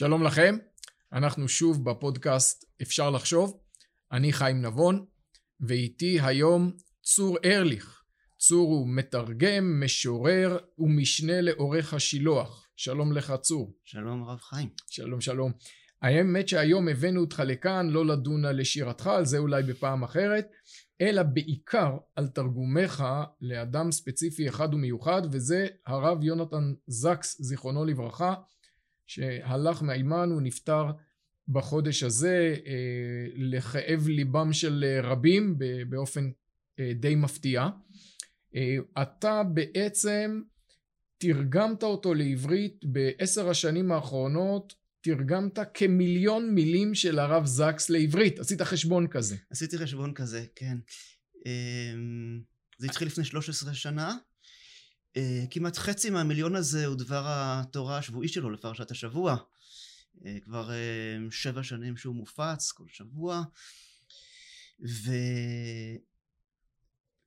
שלום לכם, אנחנו שוב בפודקאסט אפשר לחשוב. אני חיים נבון, ואיתי היום צור ארליך. צור הוא מתרגם, משורר ומשנה לעורך השילוח. שלום לך צור. שלום הרב חיים. שלום שלום. האמת שהיום הבאנו אותך לכאן לא לדון על שירתך, על זה אולי בפעם אחרת, אלא בעיקר על תרגומיך לאדם ספציפי אחד ומיוחד, וזה הרב יונתן זקס, זיכרונו לברכה, שהלך מעימן, הוא נפטר בחודש הזה אה, לכאב ליבם של רבים באופן אה, די מפתיע. אה, אתה בעצם תרגמת אותו לעברית בעשר השנים האחרונות תרגמת כמיליון מילים של הרב זקס לעברית. עשית חשבון כזה. עשיתי חשבון כזה, כן. אמ, זה התחיל לפני 13 שנה. אה, כמעט חצי מהמיליון הזה הוא דבר התורה השבועי שלו לפרשת השבוע. אה, כבר אה, שבע שנים שהוא מופץ כל שבוע.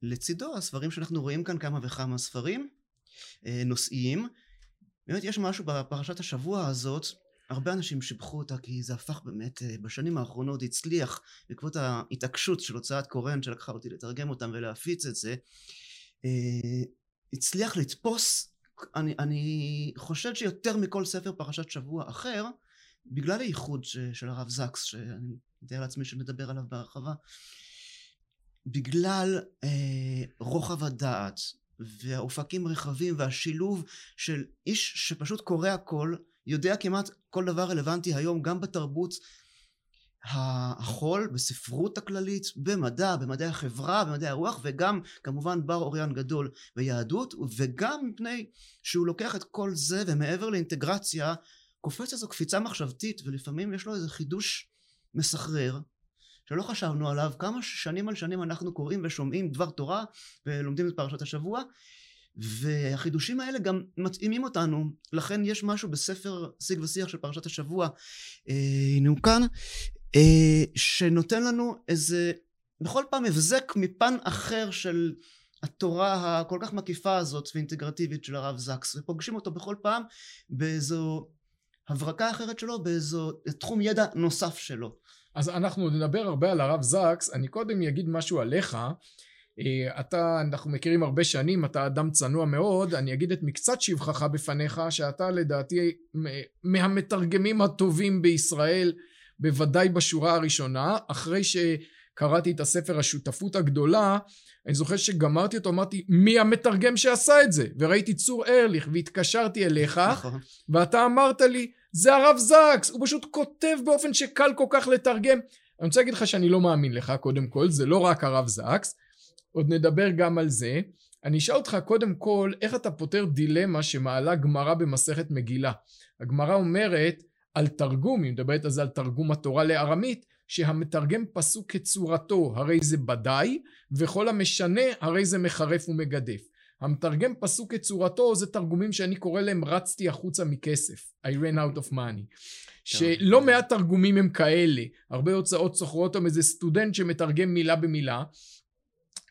ולצידו הספרים שאנחנו רואים כאן כמה וכמה ספרים נושאיים. באמת יש משהו בפרשת השבוע הזאת הרבה אנשים שיבחו אותה כי זה הפך באמת בשנים האחרונות הצליח בעקבות ההתעקשות של הוצאת קורן שלקחה אותי לתרגם אותם ולהפיץ את זה הצליח לתפוס, אני, אני חושד שיותר מכל ספר פרשת שבוע אחר, בגלל הייחוד ש, של הרב זקס, שאני מתאר לעצמי שנדבר עליו בהרחבה, בגלל אה, רוחב הדעת והאופקים רחבים והשילוב של איש שפשוט קורא הכל, יודע כמעט כל דבר רלוונטי היום גם בתרבות החול בספרות הכללית, במדע, במדעי החברה, במדעי הרוח, וגם כמובן בר אוריין גדול ביהדות, וגם מפני שהוא לוקח את כל זה ומעבר לאינטגרציה, קופץ איזו קפיצה מחשבתית, ולפעמים יש לו איזה חידוש מסחרר, שלא חשבנו עליו, כמה שנים על שנים אנחנו קוראים ושומעים דבר תורה ולומדים את פרשת השבוע, והחידושים האלה גם מתאימים אותנו, לכן יש משהו בספר שיג ושיח של פרשת השבוע, אה, הנה הוא כאן, אה, שנותן לנו איזה בכל פעם הבזק מפן אחר של התורה הכל כך מקיפה הזאת ואינטגרטיבית של הרב זקס ופוגשים אותו בכל פעם באיזו הברקה אחרת שלו באיזו תחום ידע נוסף שלו. אז אנחנו נדבר הרבה על הרב זקס. אני קודם אגיד משהו עליך. אה, אתה אנחנו מכירים הרבה שנים אתה אדם צנוע מאוד. אני אגיד את מקצת שבחך בפניך שאתה לדעתי מהמתרגמים הטובים בישראל בוודאי בשורה הראשונה, אחרי שקראתי את הספר השותפות הגדולה, אני זוכר שגמרתי אותו, אמרתי, מי המתרגם שעשה את זה? וראיתי צור ארליך, והתקשרתי אליך, נכון. ואתה אמרת לי, זה הרב זקס, הוא פשוט כותב באופן שקל כל כך לתרגם. אני רוצה להגיד לך שאני לא מאמין לך, קודם כל, זה לא רק הרב זקס, עוד נדבר גם על זה. אני אשאל אותך קודם כל, איך אתה פותר דילמה שמעלה גמרא במסכת מגילה? הגמרא אומרת, על תרגום, היא מדברת זה על תרגום התורה לארמית, שהמתרגם פסוק כצורתו, הרי זה בדאי, וכל המשנה, הרי זה מחרף ומגדף. המתרגם פסוק כצורתו זה תרגומים שאני קורא להם רצתי החוצה מכסף, I ran out of money. שלא מעט תרגומים הם כאלה, הרבה הוצאות סוחרות אותם איזה סטודנט שמתרגם מילה במילה,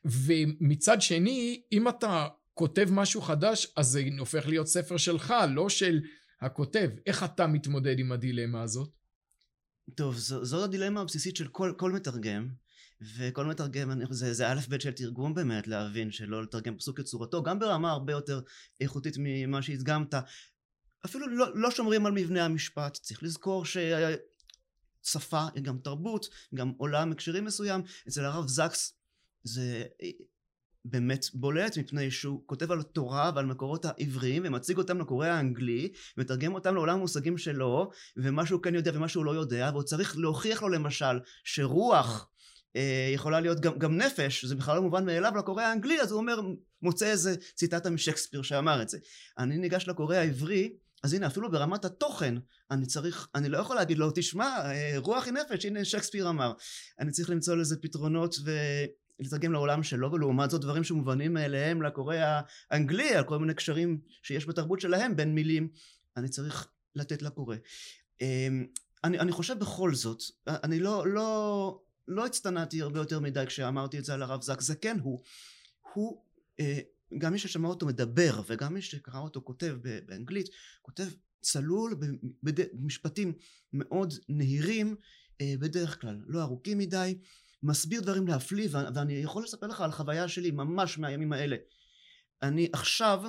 ומצד שני, אם אתה כותב משהו חדש, אז זה הופך להיות ספר שלך, לא של הכותב, איך אתה מתמודד עם הדילמה הזאת? טוב, זו, זו הדילמה הבסיסית של כל, כל מתרגם, וכל מתרגם, זה, זה א' ב' של תרגום באמת, להבין שלא לתרגם פסוק כצורתו, גם ברמה הרבה יותר איכותית ממה שהדגמת. אפילו לא, לא שומרים על מבנה המשפט, צריך לזכור ששפה היא גם תרבות, גם עולם הקשרים מסוים. אצל הרב זקס זה באמת בולט מפני שהוא כותב על התורה ועל מקורות העבריים ומציג אותם לקורא האנגלי ומתרגם אותם לעולם המושגים שלו ומה שהוא כן יודע ומה שהוא לא יודע והוא צריך להוכיח לו למשל שרוח אה, יכולה להיות גם, גם נפש זה בכלל לא מובן מאליו לקורא האנגלי אז הוא אומר מוצא איזה ציטטה משקספיר שאמר את זה. אני ניגש לקורא העברי אז הנה אפילו ברמת התוכן אני צריך אני לא יכול להגיד לו תשמע אה, רוח היא נפש הנה שקספיר אמר. אני צריך למצוא לזה פתרונות ו... לתרגם לעולם שלו, ולעומת זאת דברים שמובנים מאליהם לקורא האנגלי, על כל מיני קשרים שיש בתרבות שלהם בין מילים, אני צריך לתת לקורא. אמ, אני, אני חושב בכל זאת, אני לא, לא, לא הצטנעתי הרבה יותר מדי כשאמרתי את זה על הרב זק, זה כן הוא. הוא אה, גם מי ששמע אותו מדבר וגם מי שקרא אותו כותב באנגלית, כותב צלול במשפטים מאוד נהירים, אה, בדרך כלל לא ארוכים מדי, מסביר דברים להפליא ואני יכול לספר לך על חוויה שלי ממש מהימים האלה. אני עכשיו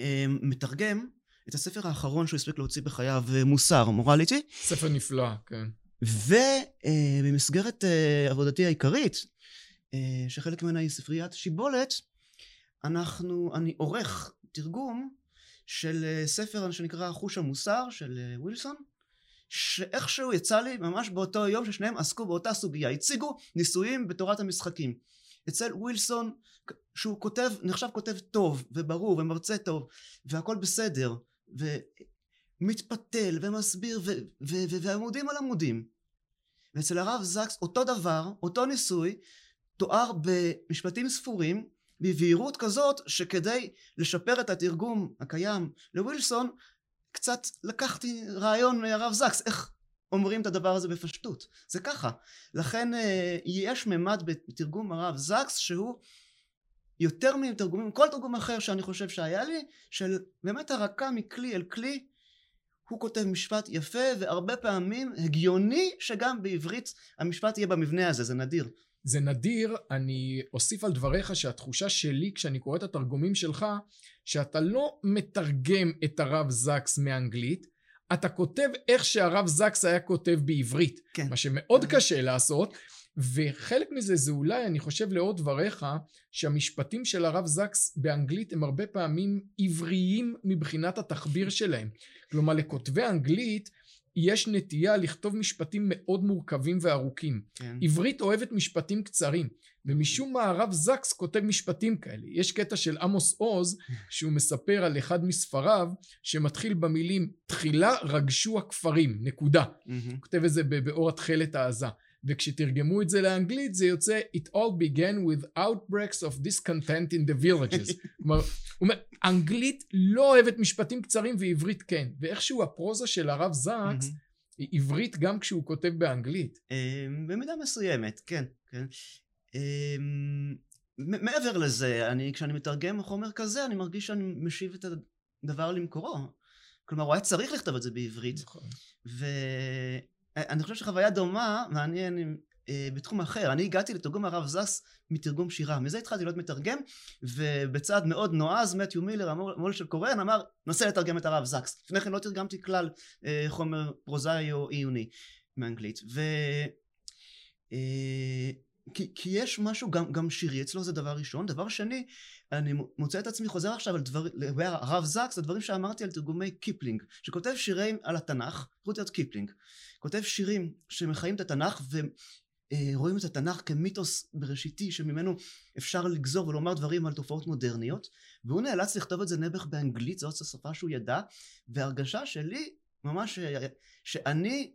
אה, מתרגם את הספר האחרון שהוא הספיק להוציא בחייו, מוסר, מורליטי. ספר נפלא, כן. ובמסגרת uh, עבודתי העיקרית, שחלק ממנה היא ספריית שיבולת, אנחנו, אני עורך תרגום של ספר שנקרא חוש המוסר של ווילסון, שאיכשהו יצא לי ממש באותו יום ששניהם עסקו באותה סוגיה, הציגו ניסויים בתורת המשחקים. אצל ווילסון, שהוא כותב, נחשב כותב טוב וברור ומרצה טוב והכל בסדר ומתפתל ומסביר ו- ו- ו- ועמודים על עמודים. ואצל הרב זקס אותו דבר, אותו ניסוי, תואר במשפטים ספורים בבהירות כזאת שכדי לשפר את התרגום הקיים לווילסון קצת לקחתי רעיון מהרב זקס איך אומרים את הדבר הזה בפשטות זה ככה לכן אה, יש ממד בתרגום הרב זקס שהוא יותר מתרגומים, כל תרגום אחר שאני חושב שהיה לי, של באמת הרקה מכלי אל כלי, הוא כותב משפט יפה והרבה פעמים הגיוני שגם בעברית המשפט יהיה במבנה הזה, זה נדיר. זה נדיר, אני אוסיף על דבריך שהתחושה שלי כשאני קורא את התרגומים שלך, שאתה לא מתרגם את הרב זקס מאנגלית, אתה כותב איך שהרב זקס היה כותב בעברית, כן. מה שמאוד קשה לעשות, וחלק מזה זה אולי, אני חושב לאור דבריך, שהמשפטים של הרב זקס באנגלית הם הרבה פעמים עבריים מבחינת התחביר שלהם. כלומר, לכותבי אנגלית יש נטייה לכתוב משפטים מאוד מורכבים וארוכים. כן. עברית אוהבת משפטים קצרים, ומשום מה הרב זקס כותב משפטים כאלה. יש קטע של עמוס עוז, שהוא מספר על אחד מספריו, שמתחיל במילים תחילה רגשו הכפרים, נקודה. הוא כותב את זה באור התכלת העזה. וכשתרגמו את זה לאנגלית זה יוצא It all began with outbreaks of discontent in the villages. כלומר, הוא אומר, אנגלית לא אוהבת משפטים קצרים ועברית כן. ואיכשהו הפרוזה של הרב זקס היא עברית גם כשהוא כותב באנגלית. אמ, במידה מסוימת, כן, כן. אמ, מעבר לזה, אני, כשאני מתרגם חומר כזה, אני מרגיש שאני משיב את הדבר למקורו. כלומר, הוא היה צריך לכתוב את זה בעברית. נכון. אני חושב שחוויה דומה, מעניין אה, בתחום אחר. אני הגעתי לתרגום הרב זס מתרגום שירה. מזה התחלתי להיות מתרגם, ובצעד מאוד נועז, מתיו מילר, המו"ל של קוריאן, אמר, נוסע לתרגם את הרב זקס. לפני כן לא תרגמתי כלל אה, חומר פרוזאי או עיוני מאנגלית. ו... אה, כי, כי יש משהו גם, גם שירי אצלו זה דבר ראשון. דבר שני אני מוצא את עצמי חוזר עכשיו על דברים לגבי הרב זקס הדברים שאמרתי על תרגומי קיפלינג שכותב שירים על התנ"ך חוץ להיות קיפלינג כותב שירים שמחיים את התנ"ך ורואים את התנ"ך כמיתוס בראשיתי שממנו אפשר לגזור ולומר דברים על תופעות מודרניות והוא נאלץ לכתוב את זה נעבך באנגלית זאת השפה שהוא ידע והרגשה שלי ממש שאני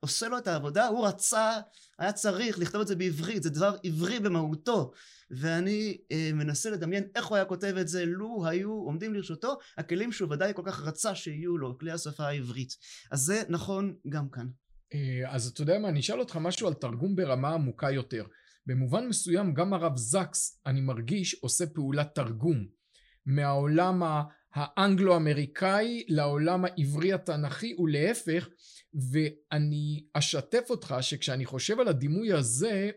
עושה לו את העבודה, הוא רצה, היה צריך לכתוב את זה בעברית, זה דבר עברי במהותו, ואני אה, מנסה לדמיין איך הוא היה כותב את זה לו היו עומדים לרשותו הכלים שהוא ודאי כל כך רצה שיהיו לו, כלי השפה העברית. אז זה נכון גם כאן. אה, אז אתה יודע מה, אני אשאל אותך משהו על תרגום ברמה עמוקה יותר. במובן מסוים גם הרב זקס, אני מרגיש, עושה פעולת תרגום. מהעולם האנגלו-אמריקאי לעולם העברי התנ"כי ולהפך ואני אשתף אותך שכשאני חושב על הדימוי הזה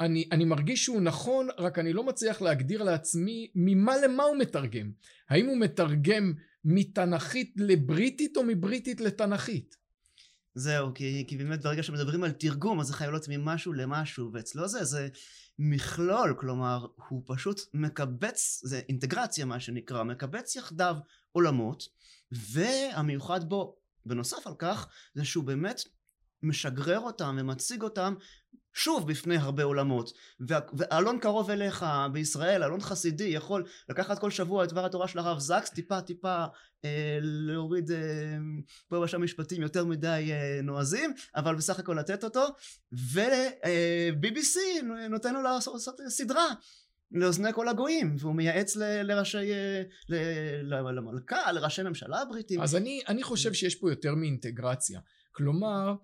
אני, אני מרגיש שהוא נכון רק אני לא מצליח להגדיר לעצמי ממה למה הוא מתרגם. האם הוא מתרגם מתנ"כית לבריטית או מבריטית לתנ"כית זהו כי, כי באמת ברגע שמדברים על תרגום אז זה חייב להיות ממשהו למשהו ואצלו זה זה מכלול, כלומר הוא פשוט מקבץ, זה אינטגרציה מה שנקרא, מקבץ יחדיו עולמות והמיוחד בו בנוסף על כך זה שהוא באמת משגרר אותם ומציג אותם שוב בפני הרבה עולמות. ואלון קרוב אליך בישראל אלון חסידי יכול לקחת כל שבוע את דבר התורה של הרב זקס טיפה טיפה אה, להוריד אה, פה ושם משפטים יותר מדי אה, נועזים אבל בסך הכל לתת אותו. ובי.בי.סי אה, נותן לו לעשות, לעשות סדרה לאוזני כל הגויים והוא מייעץ ל, לראשי אה, ל, ל, למלכה לראשי ממשלה הבריטים. אז אני, אני חושב שיש פה יותר מאינטגרציה. כלומר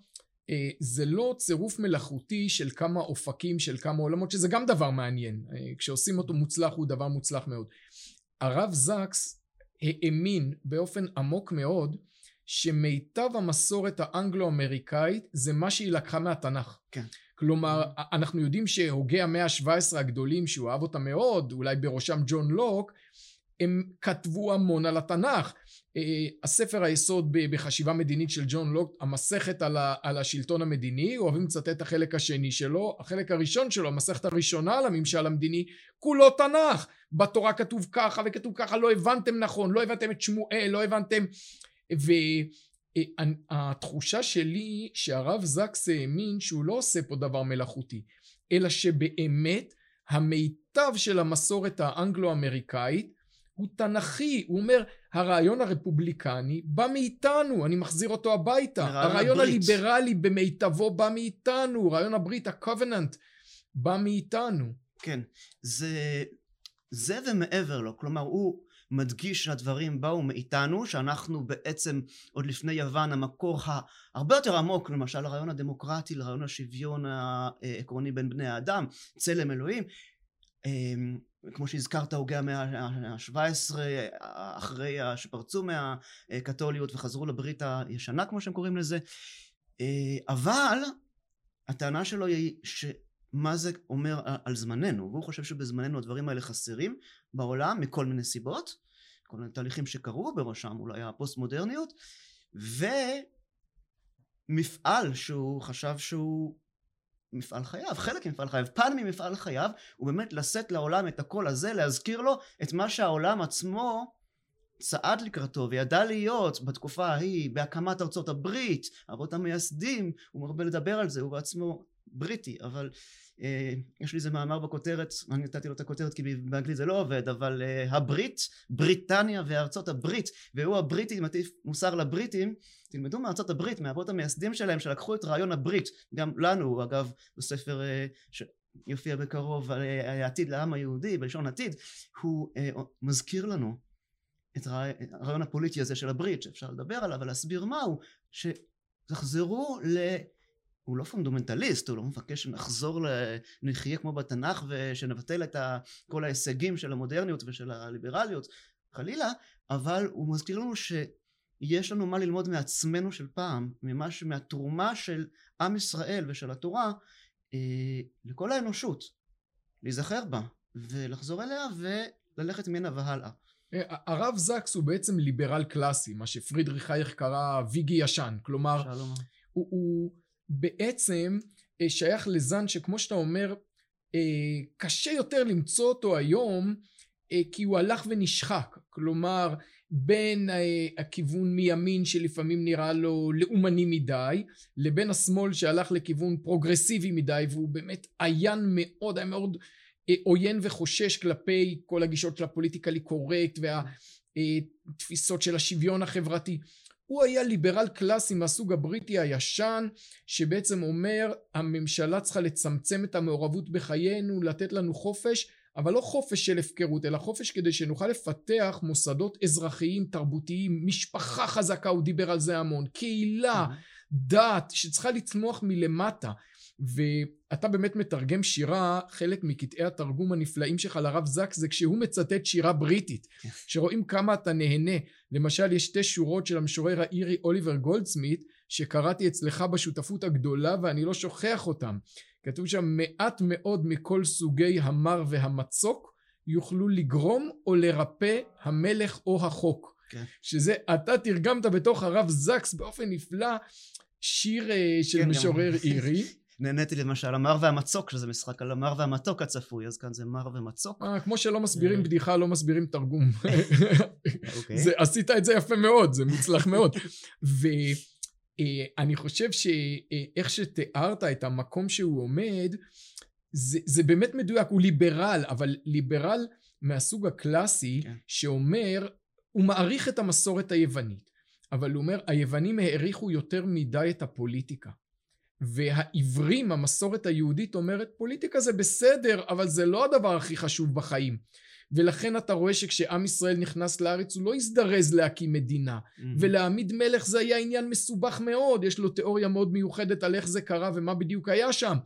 זה לא צירוף מלאכותי של כמה אופקים, של כמה עולמות, שזה גם דבר מעניין. אה, כשעושים אותו מוצלח הוא דבר מוצלח מאוד. הרב זקס האמין באופן עמוק מאוד שמיטב המסורת האנגלו-אמריקאית זה מה שהיא לקחה מהתנ"ך. כן. כלומר, אנחנו יודעים שהוגי המאה ה-17 הגדולים, שהוא אהב אותם מאוד, אולי בראשם ג'ון לוק, הם כתבו המון על התנ"ך. אה, הספר היסוד בחשיבה מדינית של ג'ון לוק, המסכת על, ה, על השלטון המדיני, אוהבים לצטט את החלק השני שלו, החלק הראשון שלו, המסכת הראשונה על הממשל המדיני, כולו תנ"ך. בתורה כתוב ככה וכתוב ככה, לא הבנתם נכון, לא הבנתם את שמואל, לא הבנתם... והתחושה שלי שהרב זקס האמין שהוא לא עושה פה דבר מלאכותי, אלא שבאמת המיטב של המסורת האנגלו-אמריקאית הוא תנכי, הוא אומר הרעיון הרפובליקני בא מאיתנו, אני מחזיר אותו הביתה, הרעיון הברית. הליברלי במיטבו בא מאיתנו, רעיון הברית, ה-covenant, בא מאיתנו. כן, זה, זה ומעבר לו, כלומר הוא מדגיש שהדברים באו מאיתנו, שאנחנו בעצם עוד לפני יוון המקור הרבה יותר עמוק, למשל הרעיון הדמוקרטי, לרעיון השוויון העקרוני בין בני האדם, צלם אלוהים. אמ, כמו שהזכרת הוגי המאה ה-17 אחרי שפרצו מהקתוליות וחזרו לברית הישנה כמו שהם קוראים לזה. אה, אבל הטענה שלו היא שמה זה אומר על זמננו והוא חושב שבזמננו הדברים האלה חסרים בעולם מכל מיני סיבות כל מיני תהליכים שקרו בראשם אולי הפוסט מודרניות ומפעל שהוא חשב שהוא מפעל חייו, חלק ממפעל חייו, פן ממפעל חייו הוא באמת לשאת לעולם את הקול הזה, להזכיר לו את מה שהעולם עצמו צעד לקראתו וידע להיות בתקופה ההיא בהקמת ארצות הברית, אבות המייסדים, הוא מרבה לדבר על זה, הוא בעצמו בריטי, אבל אה, יש לי איזה מאמר בכותרת, אני נתתי לו את הכותרת כי באנגלית זה לא עובד, אבל אה, הברית, בריטניה וארצות הברית, והוא הבריטי מטיף מוסר לבריטים, תלמדו מארצות הברית, מהאבות המייסדים שלהם שלקחו את רעיון הברית, גם לנו אגב בספר אה, שיופיע בקרוב על העתיד לעם היהודי בלשון עתיד, הוא מזכיר לנו את הרעיון הפוליטי הזה של הברית שאפשר לדבר עליו ולהסביר מהו, שתחזרו ל... הוא לא פונדומנטליסט, הוא לא מבקש שנחזור, נחיה כמו בתנ"ך ושנבטל את כל ההישגים של המודרניות ושל הליברליות, חלילה, אבל הוא מזכיר לנו שיש לנו מה ללמוד מעצמנו של פעם, ממש, מהתרומה של עם ישראל ושל התורה אה, לכל האנושות, להיזכר בה ולחזור אליה וללכת ממנה והלאה. אה, הרב זקס הוא בעצם ליברל קלאסי, מה שפרידריך האייק קרא וויג ישן, כלומר, הוא, הוא בעצם אה, שייך לזן שכמו שאתה אומר אה, קשה יותר למצוא אותו היום אה, כי הוא הלך ונשחק. כלומר בין הכיוון מימין שלפעמים נראה לו לאומני מדי לבין השמאל שהלך לכיוון פרוגרסיבי מדי והוא באמת עוין מאוד היה מאוד עוין וחושש כלפי כל הגישות של ה politically correct והתפיסות של השוויון החברתי הוא היה ליברל קלאסי מהסוג הבריטי הישן שבעצם אומר הממשלה צריכה לצמצם את המעורבות בחיינו לתת לנו חופש אבל לא חופש של הפקרות אלא חופש כדי שנוכל לפתח מוסדות אזרחיים תרבותיים משפחה חזקה הוא דיבר על זה המון קהילה דת שצריכה לצמוח מלמטה ואתה באמת מתרגם שירה, חלק מקטעי התרגום הנפלאים שלך לרב זקס זה כשהוא מצטט שירה בריטית. שרואים כמה אתה נהנה. למשל יש שתי שורות של המשורר האירי אוליבר גולדסמית, שקראתי אצלך בשותפות הגדולה ואני לא שוכח אותם. כתוב שם מעט מאוד מכל סוגי המר והמצוק יוכלו לגרום או לרפא המלך או החוק. כן. שזה אתה תרגמת בתוך הרב זקס באופן נפלא שיר אה, של כן, משורר אירי. נהניתי למשל המר והמצוק שזה משחק על המר והמתוק הצפוי אז כאן זה מר ומצוק. אה, כמו שלא מסבירים אה. בדיחה לא מסבירים תרגום. אוקיי. זה, עשית את זה יפה מאוד זה מוצלח מאוד. ואני חושב שאיך שתיארת את המקום שהוא עומד זה, זה באמת מדויק הוא ליברל אבל ליברל מהסוג הקלאסי כן. שאומר הוא מעריך את המסורת היוונית אבל הוא אומר היוונים העריכו יותר מדי את הפוליטיקה והעברים, המסורת היהודית אומרת פוליטיקה זה בסדר, אבל זה לא הדבר הכי חשוב בחיים. ולכן אתה רואה שכשעם ישראל נכנס לארץ הוא לא הזדרז להקים מדינה. ולהעמיד מלך זה היה עניין מסובך מאוד, יש לו תיאוריה מאוד מיוחדת על איך זה קרה ומה בדיוק היה שם.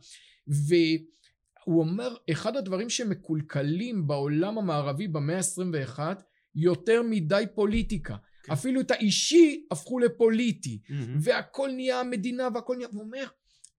והוא אומר, אחד הדברים שמקולקלים בעולם המערבי במאה ה-21, יותר מדי פוליטיקה. כן. אפילו את האישי הפכו לפוליטי, mm-hmm. והכל נהיה המדינה והכל נהיה, הוא אומר,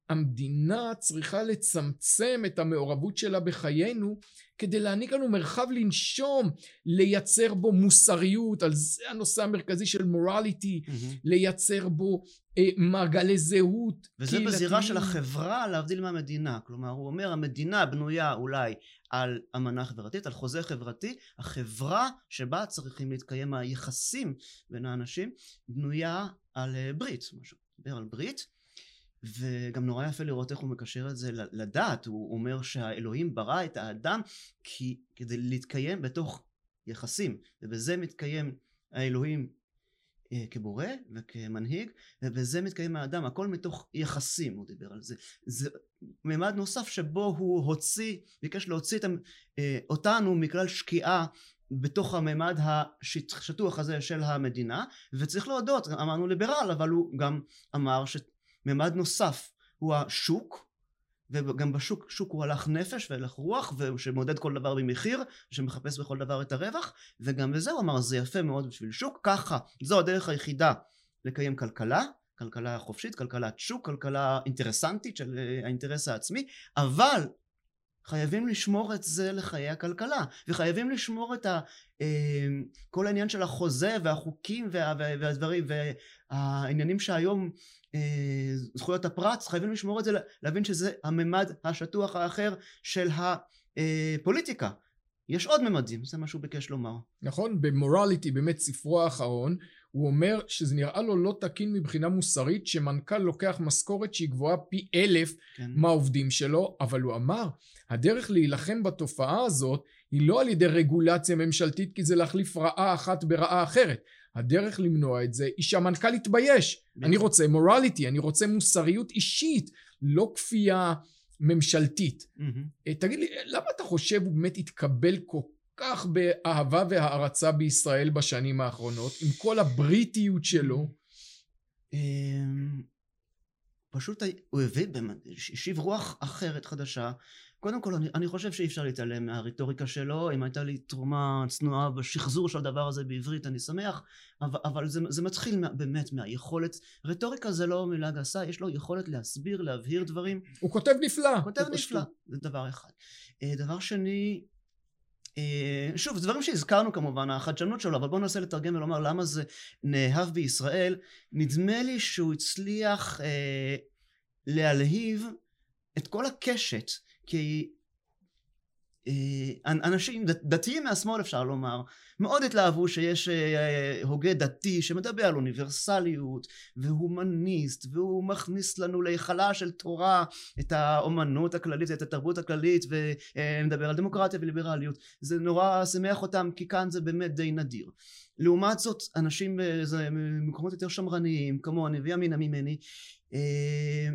המדינה צריכה לצמצם את המעורבות שלה בחיינו כדי להעניק לנו מרחב לנשום, לייצר בו מוסריות, על זה הנושא המרכזי של מורליטי, mm-hmm. לייצר בו אה, מעגלי זהות. וזה בזירה של החברה להבדיל מהמדינה, כלומר הוא אומר המדינה בנויה אולי על אמנה חברתית, על חוזה חברתי, החברה שבה צריכים להתקיים היחסים בין האנשים בנויה על אה, ברית, משהו, על ברית וגם נורא יפה לראות איך הוא מקשר את זה לדת, הוא אומר שהאלוהים ברא את האדם כי, כדי להתקיים בתוך יחסים, ובזה מתקיים האלוהים אה, כבורא וכמנהיג, ובזה מתקיים האדם, הכל מתוך יחסים, הוא דיבר על זה. זה מימד נוסף שבו הוא הוציא, ביקש להוציא את, אה, אותנו מכלל שקיעה בתוך הממד השטוח הזה של המדינה, וצריך להודות, אמרנו ליברל, אבל הוא גם אמר. ממד נוסף הוא השוק וגם בשוק שוק הוא הלך נפש והלך רוח שמודד כל דבר במחיר שמחפש בכל דבר את הרווח וגם בזה הוא אמר זה יפה מאוד בשביל שוק. ככה זו הדרך היחידה לקיים כלכלה כלכלה חופשית כלכלת שוק כלכלה אינטרסנטית של אה, האינטרס העצמי אבל חייבים לשמור את זה לחיי הכלכלה וחייבים לשמור את ה, אה, כל העניין של החוזה והחוקים וה, והדברים והעניינים שהיום אה, זכויות הפרט חייבים לשמור את זה להבין שזה הממד השטוח האחר של הפוליטיקה. יש עוד ממדים זה מה שהוא ביקש לומר. נכון במורליטי באמת ספרו האחרון הוא אומר שזה נראה לו לא תקין מבחינה מוסרית שמנכ"ל לוקח משכורת שהיא גבוהה פי אלף כן. מהעובדים שלו, אבל הוא אמר, הדרך להילחם בתופעה הזאת היא לא על ידי רגולציה ממשלתית כי זה להחליף רעה אחת ברעה אחרת. הדרך למנוע את זה היא שהמנכ"ל יתבייש. אני רוצה מורליטי, אני רוצה מוסריות אישית, לא כפייה ממשלתית. Mm-hmm. תגיד לי, למה אתה חושב הוא באמת התקבל כל כך באהבה והערצה בישראל בשנים האחרונות, עם כל הבריטיות שלו. אמ, פשוט הוא הביא, השיב רוח אחרת חדשה. קודם כל אני, אני חושב שאי אפשר להתעלם מהרטוריקה שלו, אם הייתה לי תרומה צנועה בשחזור של הדבר הזה בעברית אני שמח, אבל, אבל זה, זה מתחיל מה, באמת מהיכולת, רטוריקה זה לא מילה גסה, יש לו יכולת להסביר, להבהיר דברים. הוא כותב נפלא. הוא כותב נפלא, זה דבר אחד. אה, דבר שני, שוב, זה דברים שהזכרנו כמובן, החדשנות שלו, אבל בואו ננסה לתרגם ולומר למה זה נאהב בישראל. נדמה לי שהוא הצליח אה, להלהיב את כל הקשת, כי אה, אנשים דתיים מהשמאל אפשר לומר מאוד התלהבו שיש אה, הוגה דתי שמדבר על אוניברסליות והומניסט והוא מכניס לנו להיכלה של תורה את האומנות הכללית את התרבות הכללית ומדבר על דמוקרטיה וליברליות. זה נורא שמח אותם כי כאן זה באמת די נדיר. לעומת זאת אנשים במקומות יותר שמרניים כמוני וימינה ממני אה,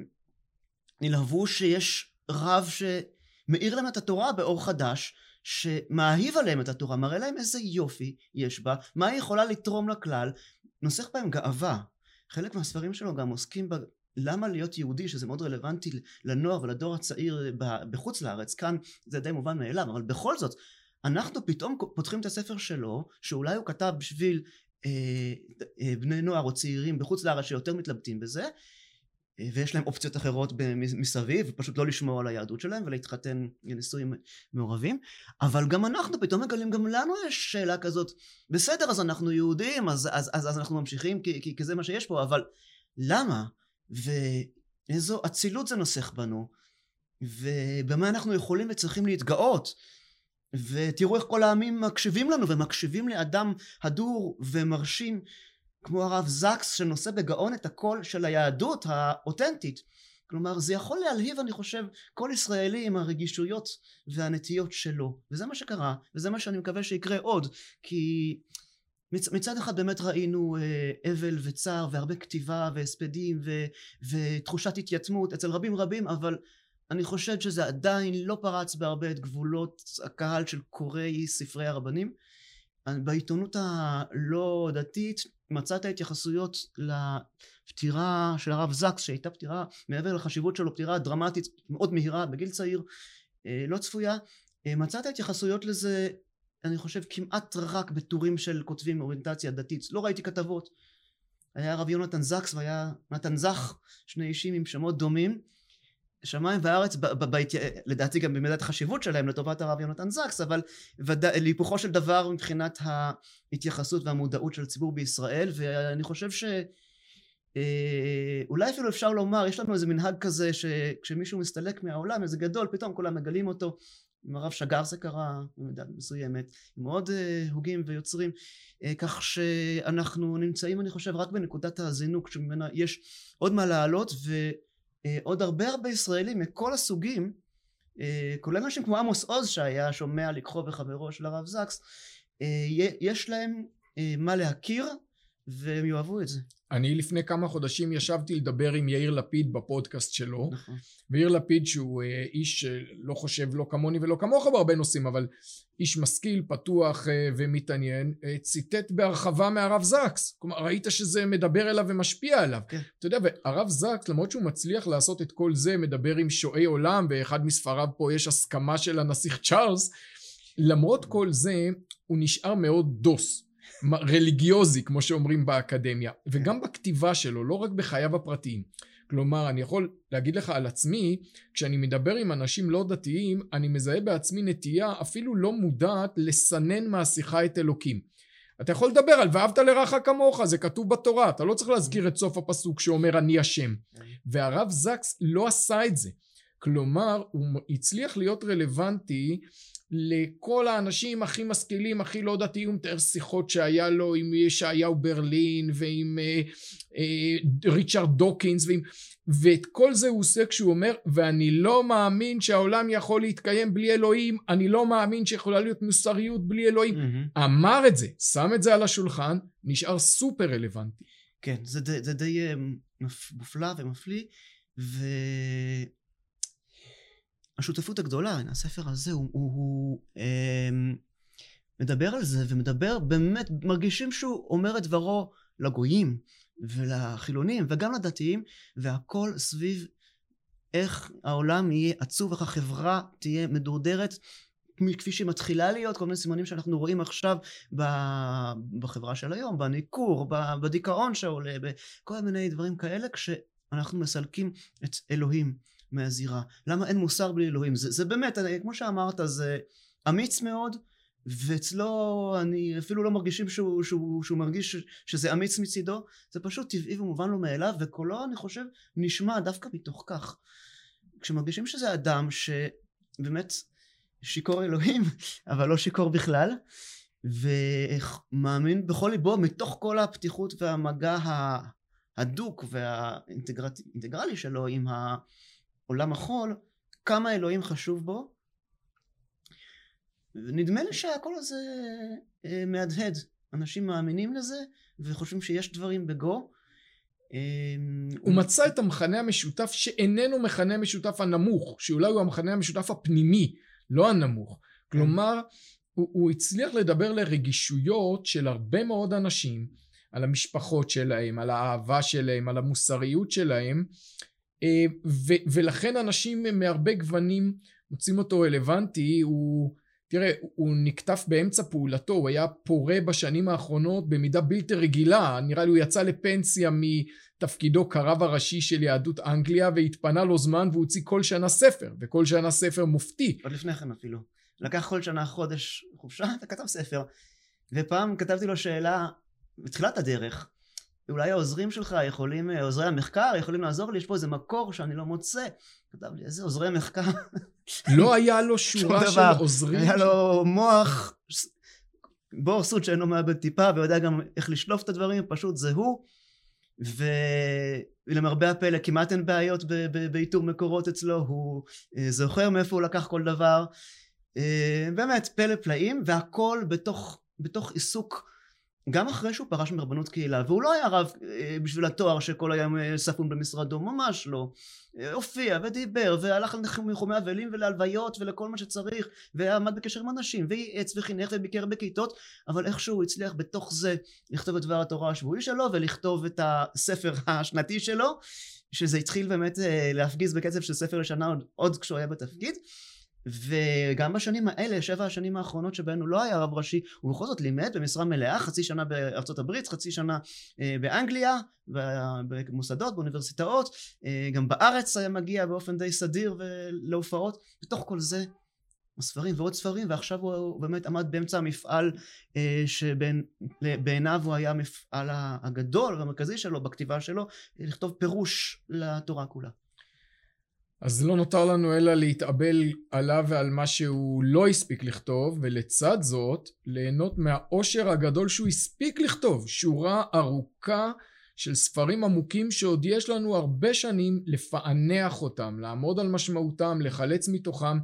נלהבו שיש רב ש... מאיר להם את התורה באור חדש שמאהיב עליהם את התורה, מראה להם איזה יופי יש בה, מה היא יכולה לתרום לכלל, נוסח בהם גאווה. חלק מהספרים שלו גם עוסקים ב... למה להיות יהודי, שזה מאוד רלוונטי לנוער ולדור הצעיר בחוץ לארץ, כאן זה די מובן מאליו, אבל בכל זאת, אנחנו פתאום פותחים את הספר שלו, שאולי הוא כתב בשביל אה, אה, בני נוער או צעירים בחוץ לארץ שיותר מתלבטים בזה, ויש להם אופציות אחרות מסביב, ופשוט לא לשמור על היהדות שלהם ולהתחתן בנישואים מעורבים, אבל גם אנחנו פתאום מגלים, גם לנו יש שאלה כזאת, בסדר אז אנחנו יהודים, אז, אז, אז, אז אנחנו ממשיכים כי, כי, כי זה מה שיש פה, אבל למה? ואיזו אצילות זה נוסך בנו, ובמה אנחנו יכולים וצריכים להתגאות. ותראו איך כל העמים מקשיבים לנו ומקשיבים לאדם הדור ומרשים כמו הרב זקס שנושא בגאון את הקול של היהדות האותנטית. כלומר זה יכול להלהיב אני חושב כל ישראלי עם הרגישויות והנטיות שלו וזה מה שקרה וזה מה שאני מקווה שיקרה עוד כי מצ, מצד אחד באמת ראינו אה, אבל וצער והרבה כתיבה והספדים ו, ותחושת התייתמות אצל רבים רבים אבל אני חושבת שזה עדיין לא פרץ בהרבה את גבולות הקהל של קוראי ספרי הרבנים. בעיתונות הלא דתית מצאת התייחסויות לפטירה של הרב זקס שהייתה פטירה מעבר לחשיבות שלו פטירה דרמטית מאוד מהירה בגיל צעיר אה, לא צפויה. אה, מצאת התייחסויות לזה אני חושב כמעט רק בטורים של כותבים מאוריינטציה דתית. לא ראיתי כתבות. היה הרב יונתן זקס והיה נתן זך שני אישים עם שמות דומים שמיים וארץ ב- ב- ב- לדעתי גם במידת החשיבות שלהם לטובת הרב יונתן זקס אבל וד... להיפוכו של דבר מבחינת ההתייחסות והמודעות של הציבור בישראל ואני חושב ש... אה, אולי אפילו אפשר לומר יש לנו איזה מנהג כזה שכשמישהו מסתלק מהעולם איזה גדול פתאום כולם מגלים אותו. עם הרב שגר זה קרה במידה מסוימת עם עוד אה, הוגים ויוצרים אה, כך שאנחנו נמצאים אני חושב רק בנקודת הזינוק שממנה יש עוד מה לעלות ועוד הרבה הרבה ישראלים מכל הסוגים כולל אנשים כמו עמוס עוז שהיה שומע לקחו וחברו של הרב זקס יש להם מה להכיר והם יאהבו את זה. אני לפני כמה חודשים ישבתי לדבר עם יאיר לפיד בפודקאסט שלו, נכון. ויאיר לפיד שהוא אה, איש שלא חושב לא כמוני ולא כמוך בהרבה נושאים, אבל איש משכיל, פתוח אה, ומתעניין, אה, ציטט בהרחבה מהרב זקס. כלומר, ראית שזה מדבר אליו ומשפיע עליו. כן. אתה יודע, והרב זקס, למרות שהוא מצליח לעשות את כל זה, מדבר עם שועי עולם, ואחד מספריו פה יש הסכמה של הנסיך צ'ארלס, למרות כל זה, הוא נשאר מאוד דוס. רליגיוזי כמו שאומרים באקדמיה וגם בכתיבה שלו לא רק בחייו הפרטיים. כלומר אני יכול להגיד לך על עצמי כשאני מדבר עם אנשים לא דתיים אני מזהה בעצמי נטייה אפילו לא מודעת לסנן מהשיחה את אלוקים. אתה יכול לדבר על ואהבת לרעך כמוך זה כתוב בתורה אתה לא צריך להזכיר את סוף הפסוק שאומר אני השם והרב זקס לא עשה את זה. כלומר הוא הצליח להיות רלוונטי לכל האנשים הכי משכילים, הכי לא דתיים, הוא מתאר שיחות שהיה לו עם ישעיהו ברלין ועם אה, אה, ריצ'רד דוקינס ועם, ואת כל זה הוא עושה כשהוא אומר ואני לא מאמין שהעולם יכול להתקיים בלי אלוהים, אני לא מאמין שיכולה להיות מוסריות בלי אלוהים. Mm-hmm. אמר את זה, שם את זה על השולחן, נשאר סופר רלוונטי. כן, זה, זה, זה די אה, מופלא ומפליא, ו... השותפות הגדולה, הספר הזה הוא, הוא, הוא אה, מדבר על זה ומדבר באמת, מרגישים שהוא אומר את דברו לגויים ולחילונים וגם לדתיים והכל סביב איך העולם יהיה עצוב, איך החברה תהיה מדורדרת כפי שהיא מתחילה להיות, כל מיני סימנים שאנחנו רואים עכשיו בחברה של היום, בניכור, בדיכאון שעולה, בכל מיני דברים כאלה, כשאנחנו מסלקים את אלוהים מהזירה. למה אין מוסר בלי אלוהים? זה, זה באמת, אני, כמו שאמרת, זה אמיץ מאוד, ואצלו אני אפילו לא מרגישים שהוא, שהוא, שהוא מרגיש שזה אמיץ מצידו, זה פשוט טבעי ומובן לו מאליו, וקולו אני חושב נשמע דווקא מתוך כך. כשמרגישים שזה אדם שבאמת שיכור אלוהים, אבל לא שיכור בכלל, ומאמין בכל ליבו מתוך כל הפתיחות והמגע ההדוק והאינטגרלי שלו עם ה... עולם החול, כמה אלוהים חשוב בו. נדמה לי שהכל הזה אה, מהדהד. אנשים מאמינים לזה וחושבים שיש דברים בגו. אה, הוא מצא את המכנה המשותף שאיננו מכנה משותף הנמוך, שאולי הוא המכנה המשותף הפנימי, לא הנמוך. כלומר, הוא, הוא הצליח לדבר לרגישויות של הרבה מאוד אנשים, על המשפחות שלהם, על האהבה שלהם, על המוסריות שלהם, ו- ולכן אנשים מהרבה גוונים מוצאים אותו רלוונטי, הוא, תראה, הוא נקטף באמצע פעולתו, הוא היה פורה בשנים האחרונות במידה בלתי רגילה, נראה לי הוא יצא לפנסיה מתפקידו כרב הראשי של יהדות אנגליה והתפנה לו זמן והוא הוציא כל שנה ספר, וכל שנה ספר מופתי. עוד לפני כן אפילו. לקח כל שנה חודש חופשה וכתב ספר. ופעם כתבתי לו שאלה בתחילת הדרך, אולי העוזרים שלך יכולים, אה, עוזרי המחקר יכולים לעזור לי, יש פה איזה מקור שאני לא מוצא. כתב לי, איזה עוזרי מחקר? לא היה לו שורה של עוזרים. היה לו מוח, בור סוד שאינו מאבד טיפה ויודע גם איך לשלוף את הדברים, פשוט זה הוא. ולמרבה הפלא כמעט אין בעיות באיתור מקורות אצלו, הוא אה, זוכר מאיפה הוא לקח כל דבר. אה, באמת, פלא פלאים, והכל בתוך, בתוך עיסוק גם אחרי שהוא פרש מרבנות קהילה, והוא לא היה רב אה, בשביל התואר שכל היום אה, ספון במשרדו, ממש לא. אה, הופיע ודיבר, והלך לניחומי אבלים ולהלוויות ולכל מה שצריך, ועמד בקשר עם אנשים, וייעץ וחינך וביקר בכיתות, אבל איכשהו הוא הצליח בתוך זה לכתוב את דבר התורה השבועי שלו, ולכתוב את הספר השנתי שלו, שזה התחיל באמת להפגיז בקצב של ספר לשנה עוד, עוד כשהוא היה בתפקיד. וגם בשנים האלה, שבע השנים האחרונות שבהן הוא לא היה רב ראשי, הוא בכל זאת לימד במשרה מלאה, חצי שנה בארצות הברית, חצי שנה אה, באנגליה, במוסדות, באוניברסיטאות, אה, גם בארץ היה מגיע באופן די סדיר להופעות, בתוך כל זה ספרים ועוד ספרים, ועכשיו הוא באמת עמד באמצע המפעל אה, שבעיניו הוא היה המפעל הגדול והמרכזי שלו בכתיבה שלו, לכתוב פירוש לתורה כולה. אז לא נותר לנו אלא להתאבל עליו ועל מה שהוא לא הספיק לכתוב, ולצד זאת, ליהנות מהאושר הגדול שהוא הספיק לכתוב, שורה ארוכה של ספרים עמוקים שעוד יש לנו הרבה שנים לפענח אותם, לעמוד על משמעותם, לחלץ מתוכם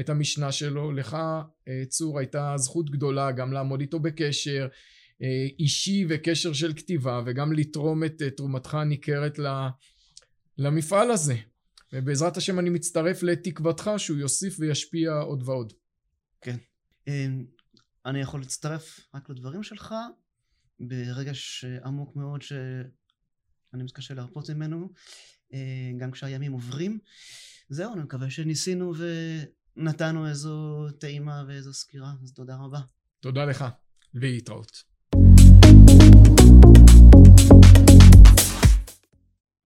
את המשנה שלו. לך, אה, צור, הייתה זכות גדולה גם לעמוד איתו בקשר אה, אישי וקשר של כתיבה, וגם לתרום את אה, תרומתך הניכרת למפעל הזה. ובעזרת השם אני מצטרף לתקוותך שהוא יוסיף וישפיע עוד ועוד. כן. אמ, אני יכול להצטרף רק לדברים שלך ברגש עמוק מאוד שאני מתקשה להרפות ממנו, אה, גם כשהימים עוברים. זהו, אני מקווה שניסינו ונתנו איזו טעימה ואיזו סקירה, אז תודה רבה. תודה לך, ולהתראות.